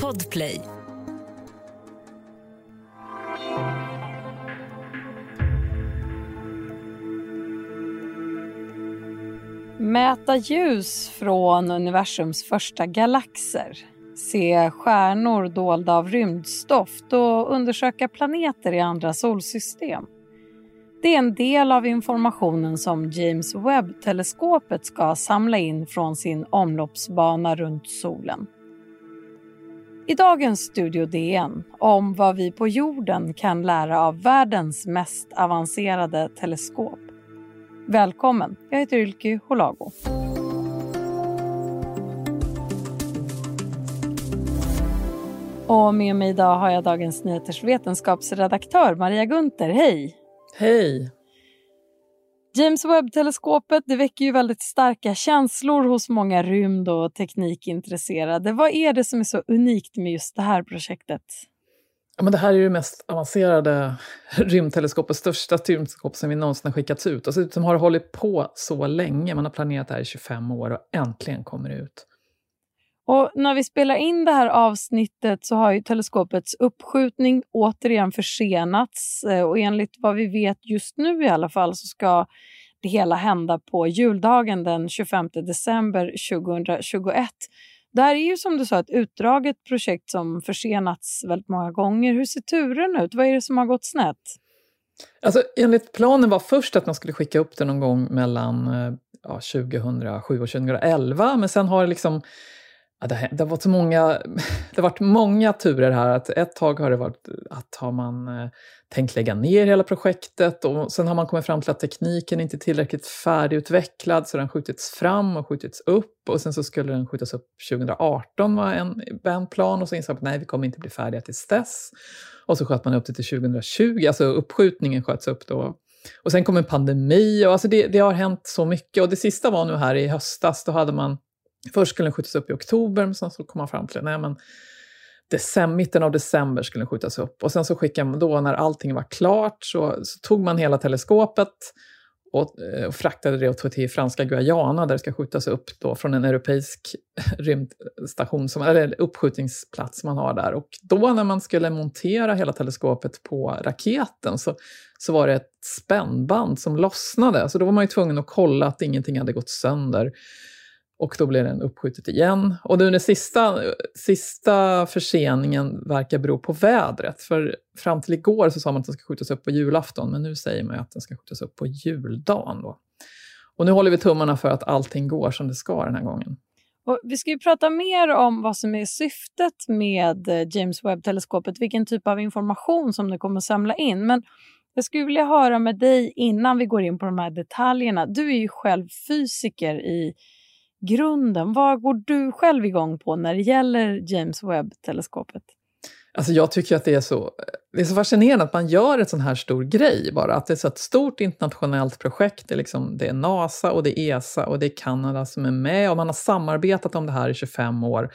Podplay. Mäta ljus från universums första galaxer. Se stjärnor dolda av rymdstoft och undersöka planeter i andra solsystem. Det är en del av informationen som James Webb-teleskopet ska samla in från sin omloppsbana runt solen. I dagens Studio DN om vad vi på jorden kan lära av världens mest avancerade teleskop. Välkommen, jag heter Ylke Holago. Och med mig idag har jag Dagens Nyheters vetenskapsredaktör Maria Gunther. Hej! Hej! James Webb-teleskopet det väcker ju väldigt starka känslor hos många rymd och teknikintresserade. Vad är det som är så unikt med just det här projektet? Ja, men det här är ju det mest avancerade rymdteleskopet, största rymdteleskop som vi någonsin har skickats ut. Och som har hållit på så länge, man har planerat det här i 25 år och äntligen kommer det ut. Och när vi spelar in det här avsnittet så har ju teleskopets uppskjutning återigen försenats eh, och enligt vad vi vet just nu i alla fall så ska det hela hända på juldagen den 25 december 2021. Det här är ju som du sa ett utdraget projekt som försenats väldigt många gånger. Hur ser turen ut? Vad är det som har gått snett? Alltså, enligt planen var först att man skulle skicka upp det någon gång mellan eh, ja, 2007 och 2011, men sen har det liksom Ja, det, det, har varit så många, det har varit många turer här. Att ett tag har det varit att har man eh, tänkt lägga ner hela projektet och sen har man kommit fram till att tekniken inte är tillräckligt färdigutvecklad så den skjutits fram och skjutits upp och sen så skulle den skjutas upp 2018 var en, en plan och så insåg man att nej, vi kommer inte bli färdiga tills dess. Och så sköt man upp det till 2020, alltså uppskjutningen sköts upp då. Och sen kom en pandemi och alltså det, det har hänt så mycket och det sista var nu här i höstas, då hade man Först skulle den skjutas upp i oktober, men sen så kom man fram till att december, mitten av december skulle den skjutas upp. Och sen så skickade man då, när allting var klart, så, så tog man hela teleskopet och, eh, och fraktade det till franska Guyana där det ska skjutas upp då från en europeisk rymdstation, som, eller uppskjutningsplats som man har där. Och då när man skulle montera hela teleskopet på raketen så, så var det ett spännband som lossnade. Så då var man ju tvungen att kolla att ingenting hade gått sönder. Och då blir den uppskjutet igen. Och den sista, sista förseningen verkar bero på vädret. För fram till igår så sa man att den ska skjutas upp på julafton, men nu säger man att den ska skjutas upp på juldagen. Då. Och nu håller vi tummarna för att allting går som det ska den här gången. Och vi ska ju prata mer om vad som är syftet med James Webb-teleskopet, vilken typ av information som det kommer att samla in. Men jag skulle vilja höra med dig innan vi går in på de här detaljerna. Du är ju själv fysiker i grunden. Vad går du själv igång på när det gäller James Webb-teleskopet? Alltså jag tycker att det är, så, eh, det är så fascinerande att man gör en sån här stor grej bara. Att det är så ett stort internationellt projekt. Det är, liksom, det är NASA och det är ESA och det är Kanada som är med och man har samarbetat om det här i 25 år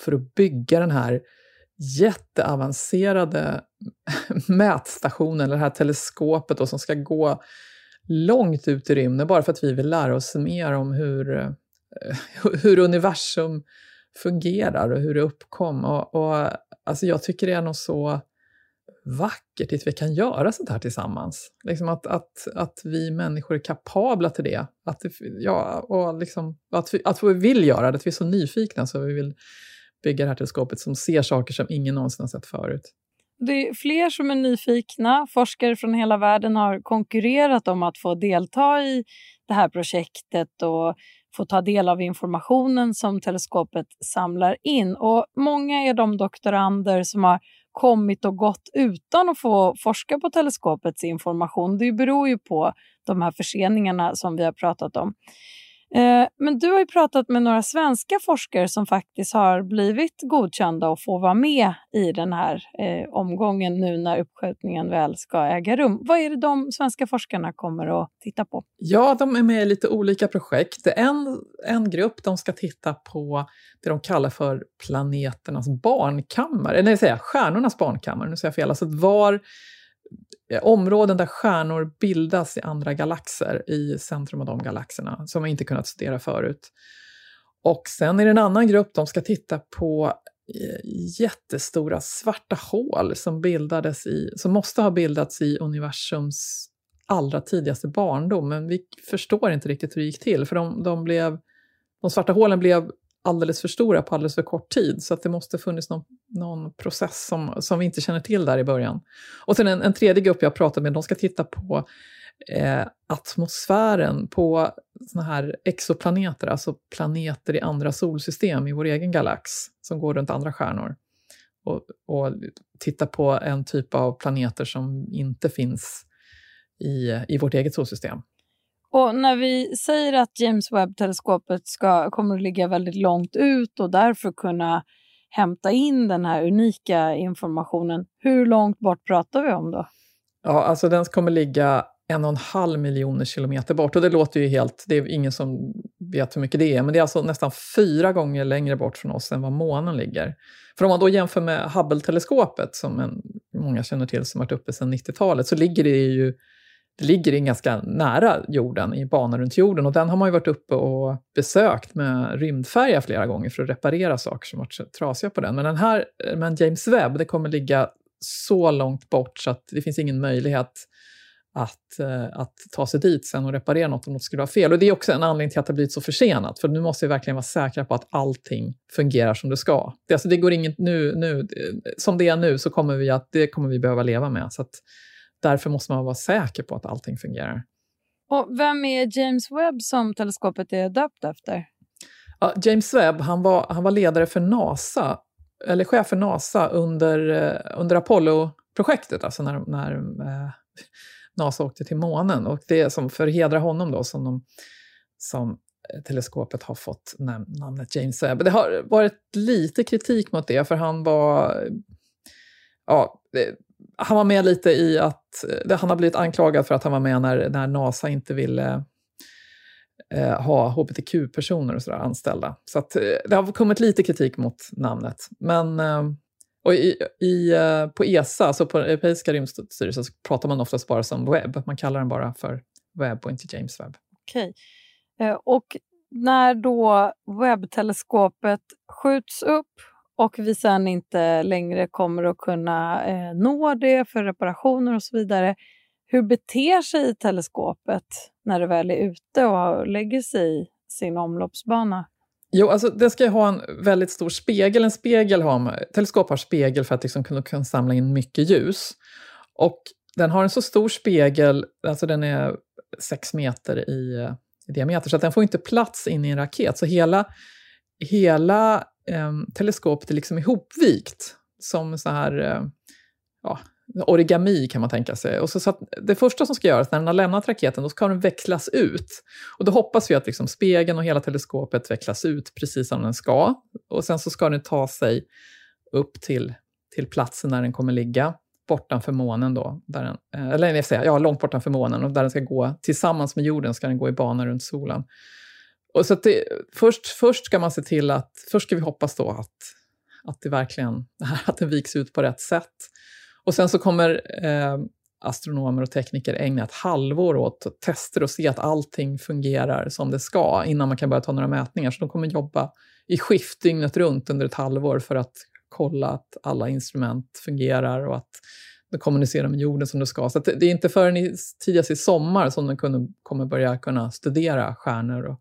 för att bygga den här jätteavancerade mätstationen, eller det här teleskopet då, som ska gå långt ut i rymden bara för att vi vill lära oss mer om hur eh, Eh, hur universum fungerar och hur det uppkom. Och, och, alltså jag tycker det är något så vackert att vi kan göra sånt här tillsammans. Liksom att, att, att vi människor är kapabla till det. Att, det, ja, och liksom, att, vi, att vi vill göra det, att vi är så nyfikna så vi vill bygga det här teleskopet som ser saker som ingen någonsin har sett förut. Det är fler som är nyfikna. Forskare från hela världen har konkurrerat om att få delta i det här projektet och få ta del av informationen som teleskopet samlar in. Och Många är de doktorander som har kommit och gått utan att få forska på teleskopets information. Det beror ju på de här förseningarna som vi har pratat om. Eh, men du har ju pratat med några svenska forskare som faktiskt har blivit godkända och får vara med i den här eh, omgången nu när uppskjutningen väl ska äga rum. Vad är det de svenska forskarna kommer att titta på? Ja, de är med i lite olika projekt. En, en grupp de ska titta på det de kallar för planeternas barnkammare, eller nej, säga stjärnornas barnkammare, nu säger jag fel, alltså var Eh, områden där stjärnor bildas i andra galaxer, i centrum av de galaxerna, som man inte kunnat studera förut. Och sen är det en annan grupp, de ska titta på eh, jättestora svarta hål som, bildades i, som måste ha bildats i universums allra tidigaste barndom, men vi förstår inte riktigt hur det gick till, för de, de, blev, de svarta hålen blev alldeles för stora på alldeles för kort tid, så att det måste funnits någon, någon process som, som vi inte känner till där i början. Och sen en, en tredje grupp jag pratat med, de ska titta på eh, atmosfären på såna här exoplaneter, alltså planeter i andra solsystem i vår egen galax, som går runt andra stjärnor. Och, och titta på en typ av planeter som inte finns i, i vårt eget solsystem. Och när vi säger att James Webb-teleskopet kommer att ligga väldigt långt ut och därför kunna hämta in den här unika informationen, hur långt bort pratar vi om då? Ja, alltså den kommer ligga en och en halv miljoner kilometer bort. Och det låter ju helt, det är ingen som vet hur mycket det är, men det är alltså nästan fyra gånger längre bort från oss än vad månen ligger. För om man då jämför med Hubble-teleskopet, som en, många känner till, som varit uppe sedan 90-talet, så ligger det ju det ligger ganska nära jorden, i banan runt jorden. Och den har man ju varit uppe och besökt med rymdfärja flera gånger för att reparera saker som varit trasiga på den. Men den här, men James Webb, det kommer ligga så långt bort så att det finns ingen möjlighet att, eh, att ta sig dit sen och reparera något om något skulle vara fel. Och det är också en anledning till att det blivit så försenat, för nu måste vi verkligen vara säkra på att allting fungerar som det ska. Det, alltså, det går inget nu, nu, som det är nu så kommer vi att, det kommer vi behöva leva med. Så att, därför måste man vara säker på att allting fungerar. Och vem är James Webb som teleskopet är döpt efter? Ja, James Webb han var, han var ledare för NASA, eller chef för NASA under, eh, under Apollo-projektet, alltså när, när eh, NASA åkte till månen. Och det är som hedra honom då som, de, som teleskopet har fått namnet James Webb. Det har varit lite kritik mot det, för han var... Ja, han var med lite i att... Eh, han har blivit anklagad för att han var med när, när NASA inte ville eh, ha hbtq-personer och sådär anställda. Så att, eh, det har kommit lite kritik mot namnet. Men eh, och i, i, eh, på ESA, alltså på Europeiska rymdstyrelsen, så pratar man oftast bara som webb. Man kallar den bara för webb och inte James Webb. Okej. Eh, och när då webbteleskopet skjuts upp och vi sen inte längre kommer att kunna eh, nå det för reparationer och så vidare, hur beter sig teleskopet när det väl är ute och lägger sig i sin omloppsbana? Jo, alltså det ska ha en väldigt stor spegel. En spegel har, teleskop har spegel för att liksom kunna, kunna samla in mycket ljus. Och den har en så stor spegel, alltså den är sex meter i, i diameter, så att den får inte plats in i en raket. Så hela, hela eh, teleskopet är liksom ihopvikt som så här, eh, ja, origami kan man tänka sig. Och så, så det första som ska göras när den har lämnat raketen, då ska den växlas ut. Och då hoppas vi att liksom spegeln och hela teleskopet växlas ut precis som den ska. Och sen så ska den ta sig upp till, till platsen där den kommer ligga, bortanför månen då. Där den, eh, eller jag säga, ja, långt bortanför månen, och där den ska gå tillsammans med jorden, ska den gå i bana runt solen. Och så det, först, först ska man se till att, först ska vi hoppas då att, att det verkligen, att den viks ut på rätt sätt. Och sen så kommer eh, astronomer och tekniker ägna ett halvår åt tester och se att allting fungerar som det ska innan man kan börja ta några mätningar. Så de kommer jobba i skift dygnet runt under ett halvår för att kolla att alla instrument fungerar och att de kommunicerar med jorden som det ska. Så det är inte förrän tidigast i sommar som de kunde, kommer börja kunna studera stjärnor och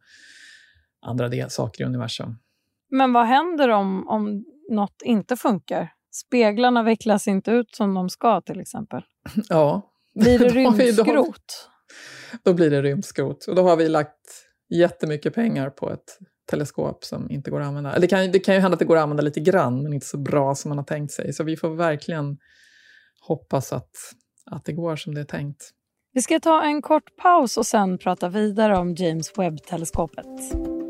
andra del, saker i universum. Men vad händer om, om något inte funkar? Speglarna vecklas inte ut som de ska till exempel. Ja. Blir det rymdskrot? då blir det rymdskrot. Och då har vi lagt jättemycket pengar på ett teleskop som inte går att använda. Det kan, det kan ju hända att det går att använda lite grann, men inte så bra som man har tänkt sig. Så vi får verkligen hoppas att, att det går som det är tänkt. Vi ska ta en kort paus och sen prata vidare om James Webb-teleskopet.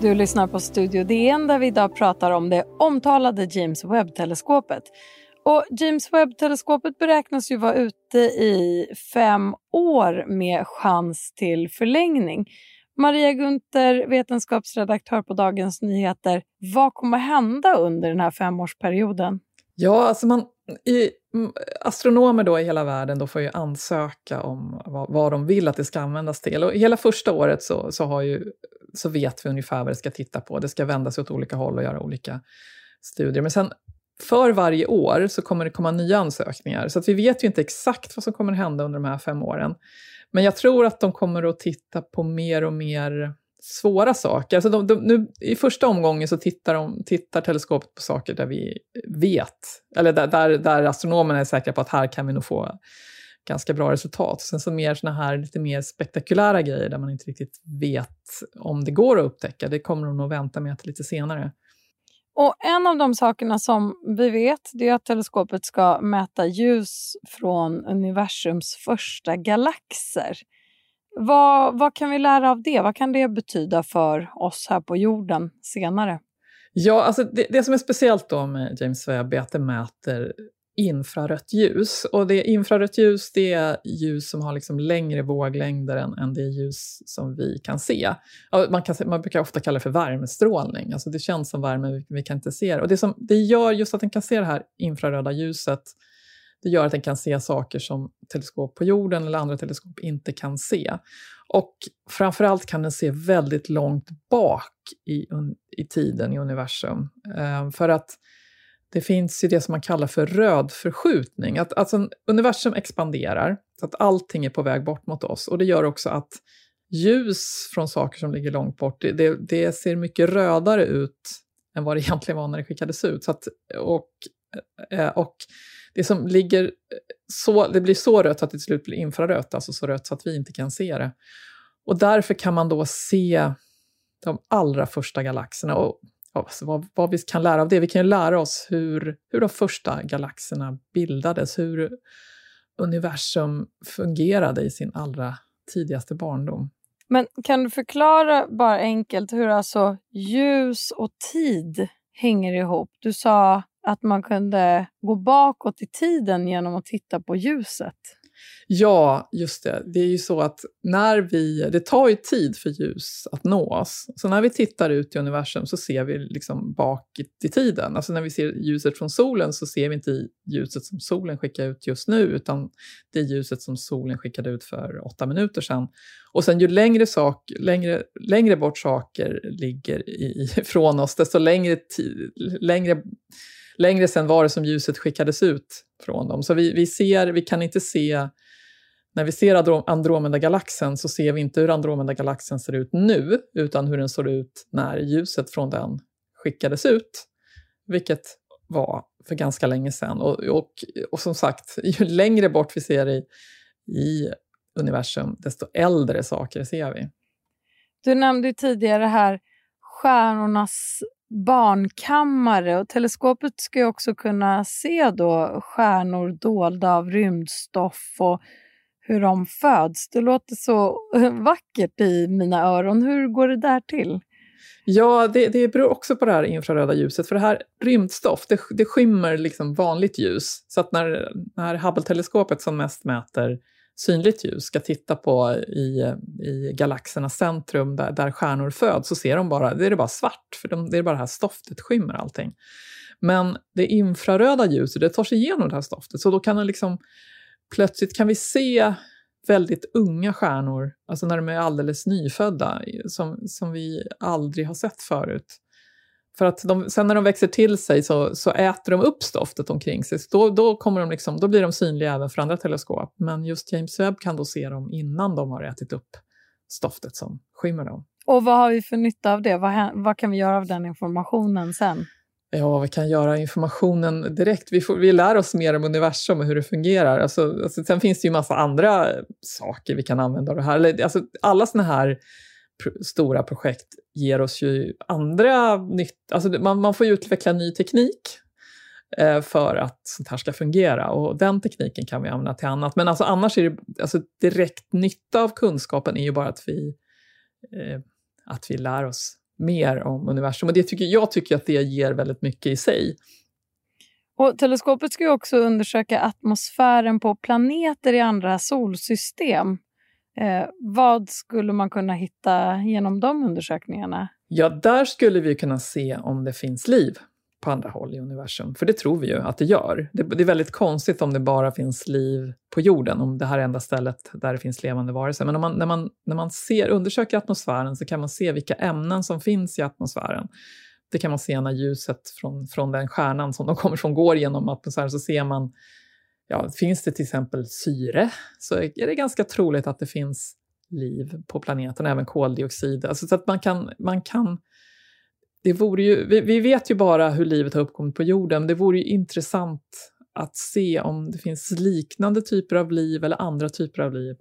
Du lyssnar på Studio DN där vi idag pratar om det omtalade James Webb-teleskopet. Och James Webb-teleskopet beräknas ju vara ute i fem år med chans till förlängning. Maria Gunther, vetenskapsredaktör på Dagens Nyheter. Vad kommer hända under den här femårsperioden? Ja, alltså man, i, astronomer då i hela världen då får ju ansöka om vad, vad, de vill att det ska användas till. Och hela första året så, så, har ju, så vet vi ungefär vad det ska titta på. Det ska vända sig åt olika håll och göra olika studier. Men sen för varje år så kommer det komma nya ansökningar. Så att vi vet ju inte exakt vad som kommer hända under de här fem åren. Men jag tror att de kommer att titta på mer och mer svåra saker. Alltså de, de, nu, I första omgången så tittar, de, tittar teleskopet på saker där vi vet, eller där, där, där astronomerna är säkra på att här kan vi nog få ganska bra resultat. Sen så mer såna här lite mer spektakulära grejer där man inte riktigt vet om det går att upptäcka, det kommer de nog vänta med till lite senare. Och En av de sakerna som vi vet det är att teleskopet ska mäta ljus från universums första galaxer. Vad, vad kan vi lära av det? Vad kan det betyda för oss här på jorden senare? Ja, alltså det, det som är speciellt då med James Webb är att det mäter infrarött ljus. Och det infrarött ljus det är ljus som har liksom längre våglängder än, än det ljus som vi kan se. Man, kan, man brukar ofta kalla det för värmestrålning, alltså det känns som värme, vi, vi kan inte se det. Och det, som, det gör just att den kan se det här infraröda ljuset, det gör att den kan se saker som teleskop på jorden eller andra teleskop inte kan se. Och framförallt kan den se väldigt långt bak i, i tiden i universum. Eh, för att det finns ju det som man kallar för rödförskjutning. Att, alltså, universum expanderar, så att allting är på väg bort mot oss. Och det gör också att ljus från saker som ligger långt bort, det, det ser mycket rödare ut än vad det egentligen var när det skickades ut. Så att, och, eh, och det som ligger så, det blir så rött att det till slut blir infrarött, alltså så rött så att vi inte kan se det. Och därför kan man då se de allra första galaxerna. Och alltså vad, vad, vi kan lära av det? Vi kan ju lära oss hur, hur de första galaxerna bildades, hur universum fungerade i sin allra tidigaste barndom. Men kan du förklara bara enkelt hur alltså ljus och tid hänger ihop? Du sa att man kunde gå bakåt i tiden genom att titta på ljuset. Ja, just det. Det är ju så att när vi, det tar ju tid för ljus att nå oss. Så när vi tittar ut i universum så ser vi liksom bak i tiden. Alltså när vi ser ljuset från solen så ser vi inte ljuset som solen skickar ut just nu, utan det är ljuset som solen skickade ut för åtta minuter sedan. Och sen ju längre, sak, längre, längre bort saker ligger ifrån oss, desto längre, längre längre sen var det som ljuset skickades ut från dem. Så vi, vi, ser, vi kan inte se, när vi ser Andromeda-galaxen så ser vi inte hur Andromeda-galaxen ser ut nu, utan hur den såg ut när ljuset från den skickades ut, vilket var för ganska länge sedan. Och, och, och som sagt, ju längre bort vi ser i, i universum, desto äldre saker ser vi. Du nämnde tidigare här stjärnornas barnkammare och teleskopet ska ju också kunna se då stjärnor dolda av rymdstoff och hur de föds. Det låter så vackert i mina öron. Hur går det där till? Ja, det, det beror också på det här infraröda ljuset. För det här rymdstoff, det, det skymmer liksom vanligt ljus. Så att när, när Hubble-teleskopet som mest mäter synligt ljus ska titta på i, i galaxernas centrum där, där stjärnor föds så ser de bara, det är det bara svart, för de, det är bara det här stoftet skymmer allting. Men det infraröda ljuset, det tar sig igenom det här stoftet, så då kan det liksom, plötsligt kan vi se väldigt unga stjärnor, alltså när de är alldeles nyfödda, som, som vi aldrig har sett förut. För att de, sen när de växer till sig så, så äter de upp stoftet omkring sig. Då, då, kommer de liksom, då blir de synliga även för andra teleskop. Men just James Webb kan då se dem innan de har ätit upp stoftet som skymmer dem. Och vad har vi för nytta av det? Vad, vad kan vi göra av den informationen sen? Ja, vi kan göra informationen direkt. Vi, får, vi lär oss mer om universum och hur det fungerar. Alltså, alltså, sen finns det ju massa andra saker vi kan använda av det här. Alltså, alla såna här stora projekt ger oss ju andra nytt... Alltså man, man får ju utveckla ny teknik eh, för att sånt här ska fungera och den tekniken kan vi använda till annat. Men alltså annars är det alltså direkt nytta av kunskapen är ju bara att vi, eh, att vi lär oss mer om universum. Och det tycker, jag tycker att det ger väldigt mycket i sig. Och teleskopet ska ju också undersöka atmosfären på planeter i andra solsystem. Eh, vad skulle man kunna hitta genom de undersökningarna? Ja, där skulle vi kunna se om det finns liv på andra håll i universum. För det tror vi ju att det gör. Det, det, är väldigt konstigt om det bara finns liv på jorden, om det här är enda stället där det finns levande varelser. Men om man, när man, när man ser, undersöker atmosfären så kan man se vilka ämnen som finns i atmosfären. Det kan man se när ljuset från, från den stjärnan som de kommer från går genom atmosfären, så ser man, ja, finns det till exempel syre så är det ganska troligt att det finns liv på planeten, även koldioxid. Alltså så att man kan, man kan det vore ju, vi, vi, vet ju bara hur livet har uppkommit på jorden, det vore ju intressant att se om det finns liknande typer av liv eller andra typer av liv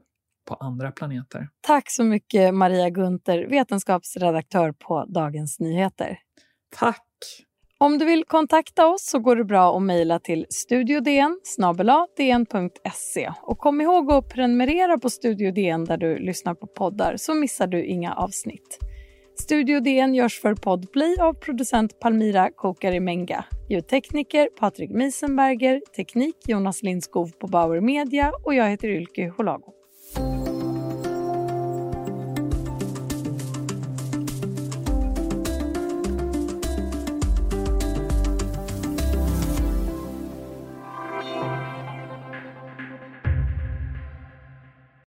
på andra planeter. Tack så mycket Maria Gunther, vetenskapsredaktör på Dagens Nyheter. Tack! Om du vill kontakta oss så går det bra att mejla till studiodn dn.se och kom ihåg att prenumerera på Studio DN där du lyssnar på poddar så missar du inga avsnitt. Studio DN görs för Podplay av producent Palmira Kokari Menga. Ljudtekniker Patrik Miesenberger, teknik Jonas Lindskov på Bauer Media och jag heter Ylke Holago.